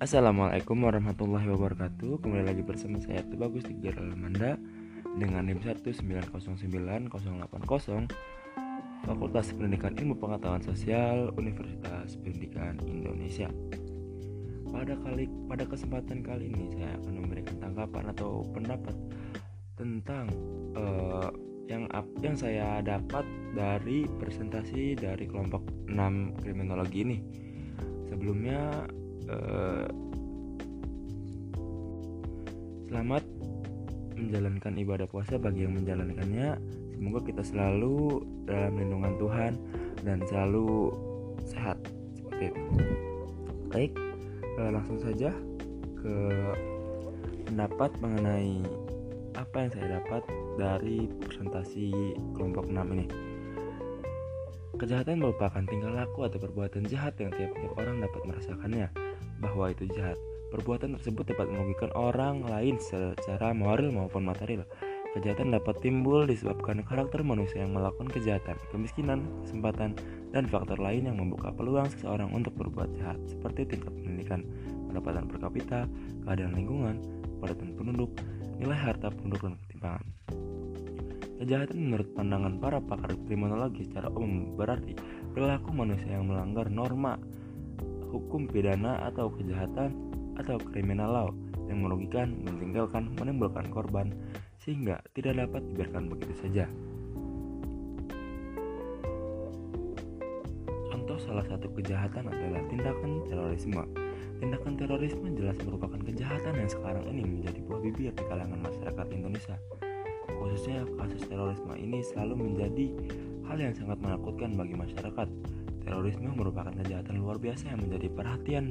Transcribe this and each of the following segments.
Assalamualaikum warahmatullahi wabarakatuh. Kembali lagi bersama saya Bagus Tiga Manda Dengan NIM 1909080 Fakultas Pendidikan Ilmu Pengetahuan Sosial Universitas Pendidikan Indonesia. Pada kali pada kesempatan kali ini saya akan memberikan tanggapan atau pendapat tentang uh, yang yang saya dapat dari presentasi dari kelompok 6 kriminologi ini. Sebelumnya uh, selamat menjalankan ibadah puasa bagi yang menjalankannya. Semoga kita selalu dalam lindungan Tuhan dan selalu sehat seperti itu. Baik, uh, langsung saja ke pendapat mengenai apa yang saya dapat dari presentasi kelompok 6 ini. Kejahatan merupakan tingkah laku atau perbuatan jahat yang tiap-tiap orang dapat merasakannya, bahwa itu jahat. Perbuatan tersebut dapat merugikan orang lain secara moral maupun material. Kejahatan dapat timbul disebabkan karakter manusia yang melakukan kejahatan, kemiskinan, kesempatan, dan faktor lain yang membuka peluang seseorang untuk berbuat jahat, seperti tingkat pendidikan, pendapatan per kapita, keadaan lingkungan, kepadatan penduduk, nilai harta penduduk dan ketimpangan. Kejahatan menurut pandangan para pakar kriminologi secara umum berarti perilaku manusia yang melanggar norma hukum pidana atau kejahatan atau kriminal law yang merugikan, meninggalkan, menimbulkan korban, sehingga tidak dapat dibiarkan begitu saja. Contoh salah satu kejahatan adalah tindakan terorisme. Tindakan terorisme jelas merupakan kejahatan yang sekarang ini menjadi buah bibir di kalangan masyarakat Indonesia. Khususnya kasus terorisme ini selalu menjadi hal yang sangat menakutkan bagi masyarakat. Terorisme merupakan kejahatan luar biasa yang menjadi perhatian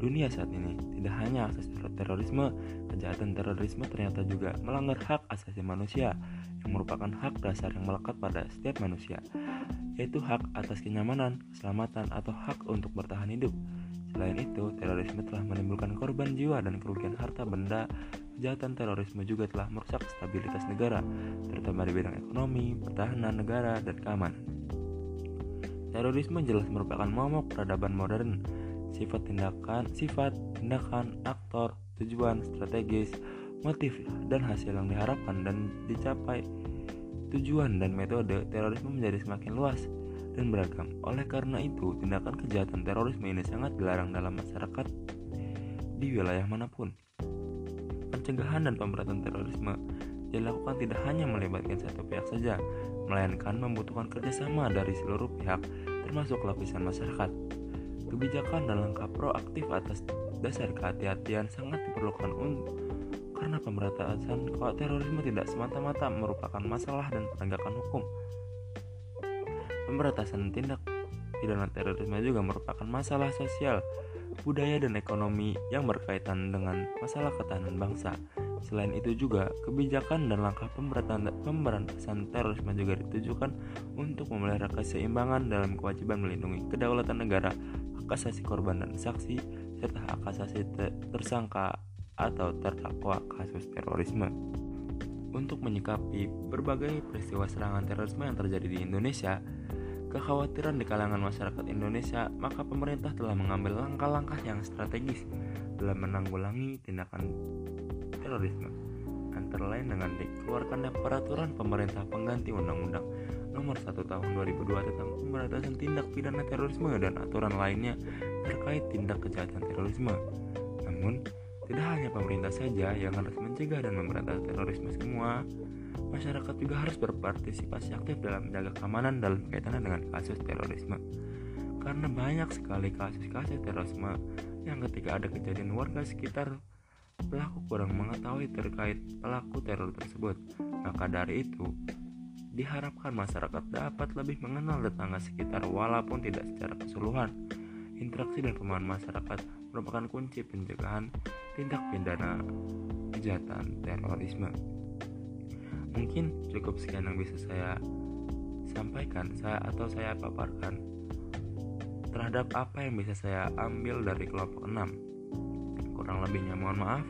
dunia saat ini. Tidak hanya akses terorisme, kejahatan terorisme ternyata juga melanggar hak asasi manusia yang merupakan hak dasar yang melekat pada setiap manusia, yaitu hak atas kenyamanan, keselamatan, atau hak untuk bertahan hidup. Selain itu, terorisme telah menimbulkan korban jiwa dan kerugian harta benda. Kejahatan terorisme juga telah merusak stabilitas negara, terutama di bidang ekonomi, pertahanan negara, dan keamanan. Terorisme jelas merupakan momok peradaban modern sifat tindakan, sifat tindakan, aktor, tujuan, strategis, motif, dan hasil yang diharapkan dan dicapai. Tujuan dan metode terorisme menjadi semakin luas dan beragam. Oleh karena itu, tindakan kejahatan terorisme ini sangat dilarang dalam masyarakat di wilayah mana pun. Pencegahan dan pemberantasan terorisme dilakukan tidak hanya melibatkan satu pihak saja, melainkan membutuhkan kerjasama dari seluruh pihak, termasuk lapisan masyarakat. Kebijakan dan langkah proaktif atas dasar kehati-hatian sangat diperlukan untuk karena pemberantasan terorisme tidak semata-mata merupakan masalah dan penegakan hukum. Pemberantasan tindak pidana terorisme juga merupakan masalah sosial, budaya dan ekonomi yang berkaitan dengan masalah ketahanan bangsa. Selain itu juga, kebijakan dan langkah pemberantasan terorisme juga ditujukan untuk memelihara keseimbangan dalam kewajiban melindungi kedaulatan negara hak asasi korban dan saksi, serta hak asasi tersangka atau terdakwa kasus terorisme. Untuk menyikapi berbagai peristiwa serangan terorisme yang terjadi di Indonesia, kekhawatiran di kalangan masyarakat Indonesia, maka pemerintah telah mengambil langkah-langkah yang strategis dalam menanggulangi tindakan terorisme antara lain dengan dikeluarkannya peraturan pemerintah pengganti undang-undang nomor 1 tahun 2002 tentang pemberantasan tindak pidana terorisme dan aturan lainnya terkait tindak kejahatan terorisme. Namun, tidak hanya pemerintah saja yang harus mencegah dan memberantas terorisme semua, masyarakat juga harus berpartisipasi aktif dalam menjaga keamanan dalam kaitannya dengan kasus terorisme. Karena banyak sekali kasus-kasus terorisme yang ketika ada kejadian warga sekitar pelaku kurang mengetahui terkait pelaku teror tersebut. Maka dari itu, diharapkan masyarakat dapat lebih mengenal tetangga sekitar walaupun tidak secara keseluruhan. Interaksi dan pemahaman masyarakat merupakan kunci pencegahan tindak pidana kejahatan terorisme. Mungkin cukup sekian yang bisa saya sampaikan saya atau saya paparkan terhadap apa yang bisa saya ambil dari kelompok 6. Kurang lebihnya mohon maaf.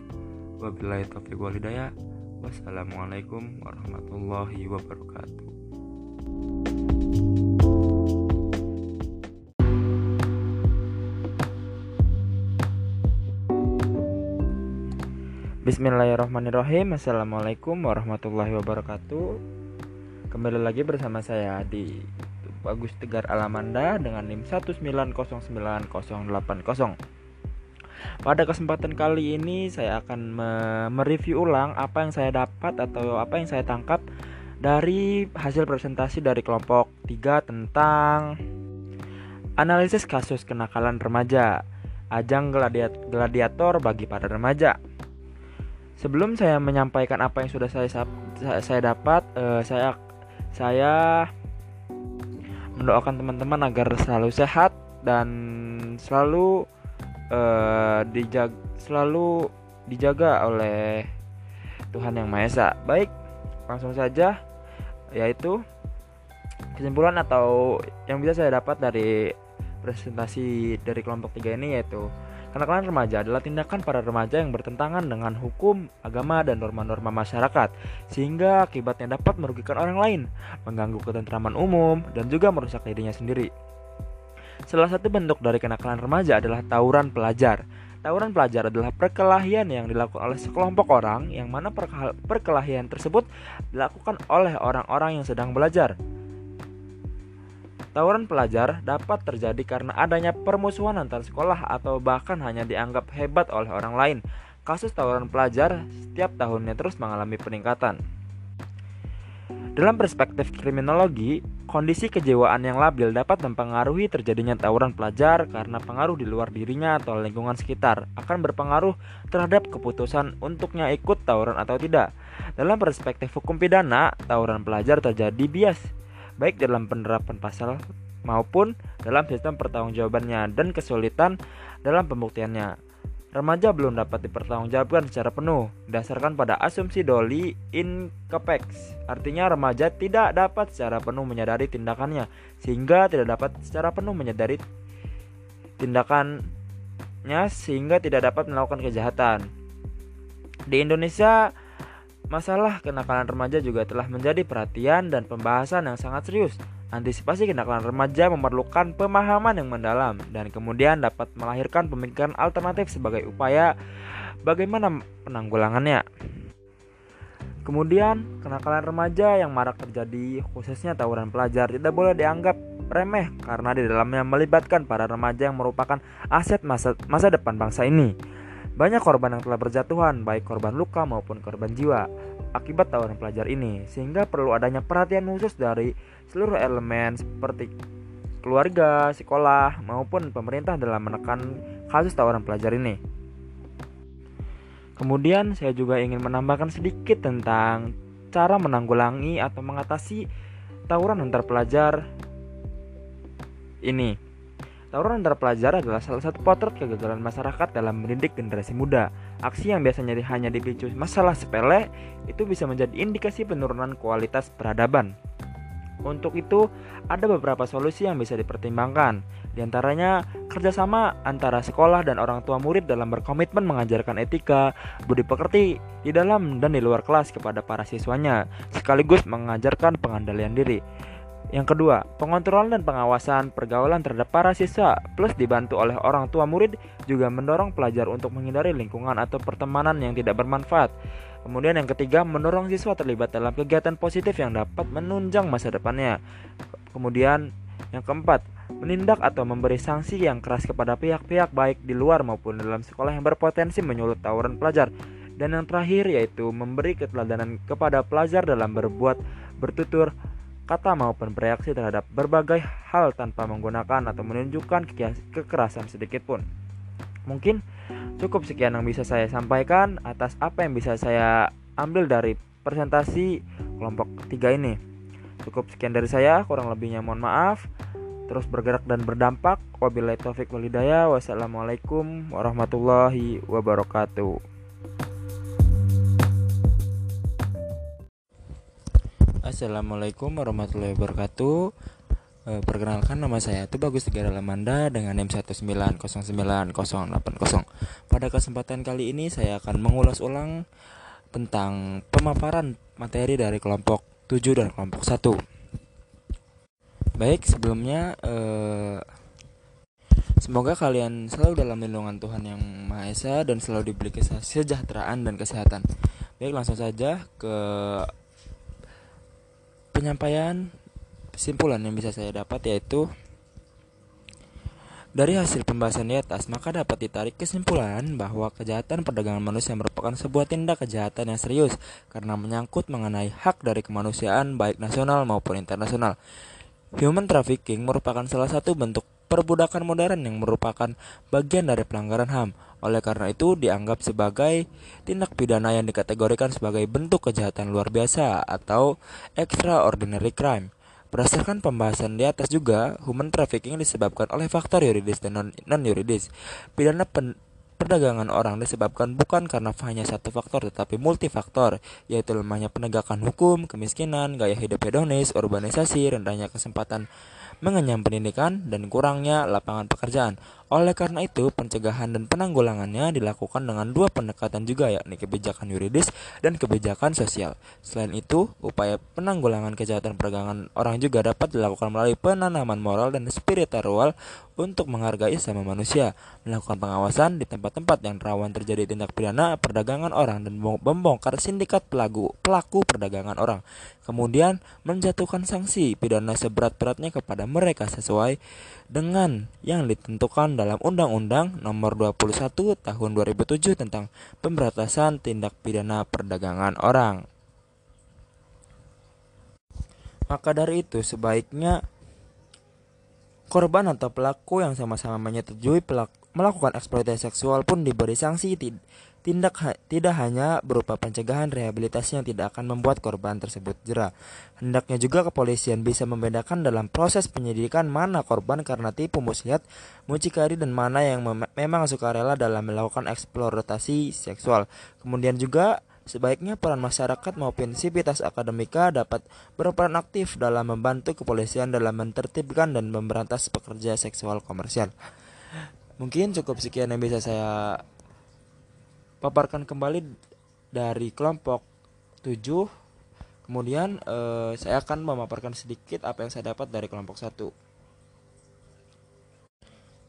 Wabillahi taufiq wal hidayah. Wassalamualaikum warahmatullahi wabarakatuh. Bismillahirrahmanirrahim Assalamualaikum warahmatullahi wabarakatuh Kembali lagi bersama saya di Bagus Tegar Alamanda dengan NIM 1909080 Pada kesempatan kali ini saya akan mereview ulang apa yang saya dapat atau apa yang saya tangkap dari hasil presentasi dari kelompok 3 tentang analisis kasus kenakalan remaja ajang gladiator bagi para remaja. Sebelum saya menyampaikan apa yang sudah saya saya dapat, uh, saya saya mendoakan teman-teman agar selalu sehat dan selalu uh, dijag selalu dijaga oleh Tuhan yang Maha Esa. Baik, langsung saja yaitu kesimpulan atau yang bisa saya dapat dari presentasi dari kelompok tiga ini yaitu Kenakalan remaja adalah tindakan para remaja yang bertentangan dengan hukum, agama, dan norma-norma masyarakat, sehingga akibatnya dapat merugikan orang lain, mengganggu ketentraman umum, dan juga merusak dirinya sendiri. Salah satu bentuk dari kenakalan remaja adalah tawuran pelajar. Tawuran pelajar adalah perkelahian yang dilakukan oleh sekelompok orang yang mana perkelahian tersebut dilakukan oleh orang-orang yang sedang belajar. Tawuran pelajar dapat terjadi karena adanya permusuhan antar sekolah atau bahkan hanya dianggap hebat oleh orang lain. Kasus tawuran pelajar setiap tahunnya terus mengalami peningkatan. Dalam perspektif kriminologi, kondisi kejiwaan yang labil dapat mempengaruhi terjadinya tawuran pelajar karena pengaruh di luar dirinya atau lingkungan sekitar akan berpengaruh terhadap keputusan untuknya ikut tawuran atau tidak. Dalam perspektif hukum pidana, tawuran pelajar terjadi bias baik dalam penerapan pasal maupun dalam sistem pertanggungjawabannya dan kesulitan dalam pembuktiannya. Remaja belum dapat dipertanggungjawabkan secara penuh berdasarkan pada asumsi Dolly in Capex. Artinya remaja tidak dapat secara penuh menyadari tindakannya sehingga tidak dapat secara penuh menyadari tindakannya sehingga tidak dapat melakukan kejahatan. Di Indonesia Masalah kenakalan remaja juga telah menjadi perhatian dan pembahasan yang sangat serius. Antisipasi kenakalan remaja memerlukan pemahaman yang mendalam dan kemudian dapat melahirkan pemikiran alternatif sebagai upaya bagaimana penanggulangannya. Kemudian, kenakalan remaja yang marak terjadi, khususnya tawuran pelajar, tidak boleh dianggap remeh karena di dalamnya melibatkan para remaja yang merupakan aset masa, masa depan bangsa ini. Banyak korban yang telah berjatuhan, baik korban luka maupun korban jiwa, akibat tawuran pelajar ini, sehingga perlu adanya perhatian khusus dari seluruh elemen seperti keluarga, sekolah, maupun pemerintah dalam menekan kasus tawuran pelajar ini. Kemudian saya juga ingin menambahkan sedikit tentang cara menanggulangi atau mengatasi tawuran antar pelajar ini. Tawuran antar pelajar adalah salah satu potret kegagalan masyarakat dalam mendidik generasi muda. Aksi yang biasanya hanya dipicu masalah sepele itu bisa menjadi indikasi penurunan kualitas peradaban. Untuk itu, ada beberapa solusi yang bisa dipertimbangkan. Di antaranya, kerjasama antara sekolah dan orang tua murid dalam berkomitmen mengajarkan etika, budi pekerti di dalam dan di luar kelas kepada para siswanya, sekaligus mengajarkan pengendalian diri. Yang kedua, pengontrolan dan pengawasan pergaulan terhadap para siswa plus dibantu oleh orang tua murid juga mendorong pelajar untuk menghindari lingkungan atau pertemanan yang tidak bermanfaat. Kemudian yang ketiga, mendorong siswa terlibat dalam kegiatan positif yang dapat menunjang masa depannya. Kemudian yang keempat, menindak atau memberi sanksi yang keras kepada pihak-pihak baik di luar maupun dalam sekolah yang berpotensi menyulut tawuran pelajar. Dan yang terakhir yaitu memberi keteladanan kepada pelajar dalam berbuat, bertutur, kata maupun bereaksi terhadap berbagai hal tanpa menggunakan atau menunjukkan kekerasan sedikit pun. Mungkin cukup sekian yang bisa saya sampaikan atas apa yang bisa saya ambil dari presentasi kelompok ketiga ini. Cukup sekian dari saya, kurang lebihnya mohon maaf. Terus bergerak dan berdampak. Wabillahi taufik walhidayah. Wassalamualaikum warahmatullahi wabarakatuh. Assalamualaikum warahmatullahi wabarakatuh. E, Perkenalkan nama saya itu Bagus Tegara Lamanda dengan NIM 1909080 Pada kesempatan kali ini saya akan mengulas ulang tentang pemaparan materi dari kelompok 7 dan kelompok 1 Baik sebelumnya e, Semoga kalian selalu dalam lindungan Tuhan Yang Maha Esa dan selalu diberi kesejahteraan dan kesehatan. Baik, langsung saja ke penyampaian kesimpulan yang bisa saya dapat yaitu dari hasil pembahasan di atas, maka dapat ditarik kesimpulan bahwa kejahatan perdagangan manusia merupakan sebuah tindak kejahatan yang serius karena menyangkut mengenai hak dari kemanusiaan baik nasional maupun internasional. Human trafficking merupakan salah satu bentuk perbudakan modern yang merupakan bagian dari pelanggaran HAM. Oleh karena itu, dianggap sebagai tindak pidana yang dikategorikan sebagai bentuk kejahatan luar biasa atau extraordinary crime. Berdasarkan pembahasan di atas juga, human trafficking disebabkan oleh faktor yuridis dan non-yuridis. Pidana pen perdagangan orang disebabkan bukan karena hanya satu faktor tetapi multifaktor, yaitu lemahnya penegakan hukum, kemiskinan, gaya hidup hedonis, urbanisasi, rendahnya kesempatan mengenyam pendidikan, dan kurangnya lapangan pekerjaan. Oleh karena itu, pencegahan dan penanggulangannya dilakukan dengan dua pendekatan juga yakni kebijakan yuridis dan kebijakan sosial. Selain itu, upaya penanggulangan kejahatan perdagangan orang juga dapat dilakukan melalui penanaman moral dan spiritual untuk menghargai sama manusia, melakukan pengawasan di tempat-tempat yang rawan terjadi tindak pidana perdagangan orang dan membongkar sindikat pelaku pelaku perdagangan orang. Kemudian menjatuhkan sanksi pidana seberat-beratnya kepada mereka sesuai dengan yang ditentukan dalam Undang-Undang Nomor 21 Tahun 2007 tentang Pemberantasan Tindak Pidana Perdagangan Orang. Maka dari itu sebaiknya korban atau pelaku yang sama-sama menyetujui pelaku melakukan eksploitasi seksual pun diberi sanksi Tindak tidak hanya berupa pencegahan rehabilitasi yang tidak akan membuat korban tersebut jerah. Hendaknya juga kepolisian bisa membedakan dalam proses penyidikan mana korban karena tipu muslihat, mucikari dan mana yang mem memang sukarela dalam melakukan eksploitasi seksual. Kemudian juga Sebaiknya peran masyarakat maupun sivitas akademika dapat berperan aktif dalam membantu kepolisian dalam mentertibkan dan memberantas pekerja seksual komersial. Mungkin cukup sekian yang bisa saya paparkan kembali dari kelompok 7 kemudian eh, saya akan memaparkan sedikit apa yang saya dapat dari kelompok 1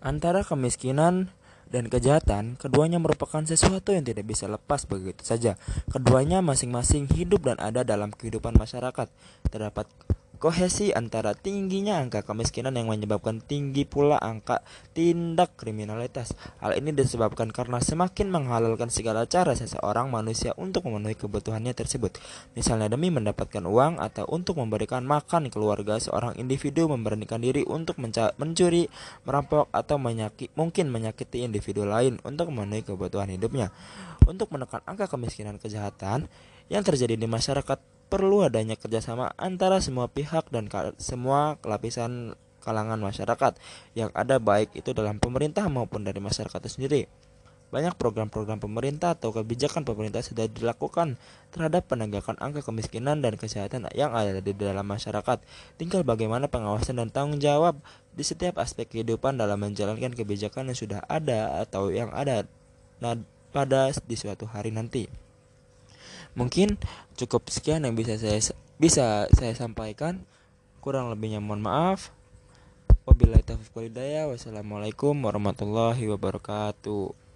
antara kemiskinan dan kejahatan, keduanya merupakan sesuatu yang tidak bisa lepas begitu saja. Keduanya masing-masing hidup dan ada dalam kehidupan masyarakat. Terdapat kohesi antara tingginya angka kemiskinan yang menyebabkan tinggi pula angka tindak kriminalitas. Hal ini disebabkan karena semakin menghalalkan segala cara seseorang manusia untuk memenuhi kebutuhannya tersebut. Misalnya demi mendapatkan uang atau untuk memberikan makan keluarga seorang individu memberanikan diri untuk mencuri, merampok atau menyakit, mungkin menyakiti individu lain untuk memenuhi kebutuhan hidupnya. Untuk menekan angka kemiskinan kejahatan yang terjadi di masyarakat perlu adanya kerjasama antara semua pihak dan semua lapisan kalangan masyarakat yang ada baik itu dalam pemerintah maupun dari masyarakat itu sendiri. Banyak program-program pemerintah atau kebijakan pemerintah sudah dilakukan terhadap penegakan angka kemiskinan dan kesehatan yang ada di dalam masyarakat. Tinggal bagaimana pengawasan dan tanggung jawab di setiap aspek kehidupan dalam menjalankan kebijakan yang sudah ada atau yang ada nah, pada di suatu hari nanti. Mungkin cukup sekian yang bisa saya bisa saya sampaikan. Kurang lebihnya mohon maaf. Wabillahi taufiq. Wassalamualaikum warahmatullahi wabarakatuh.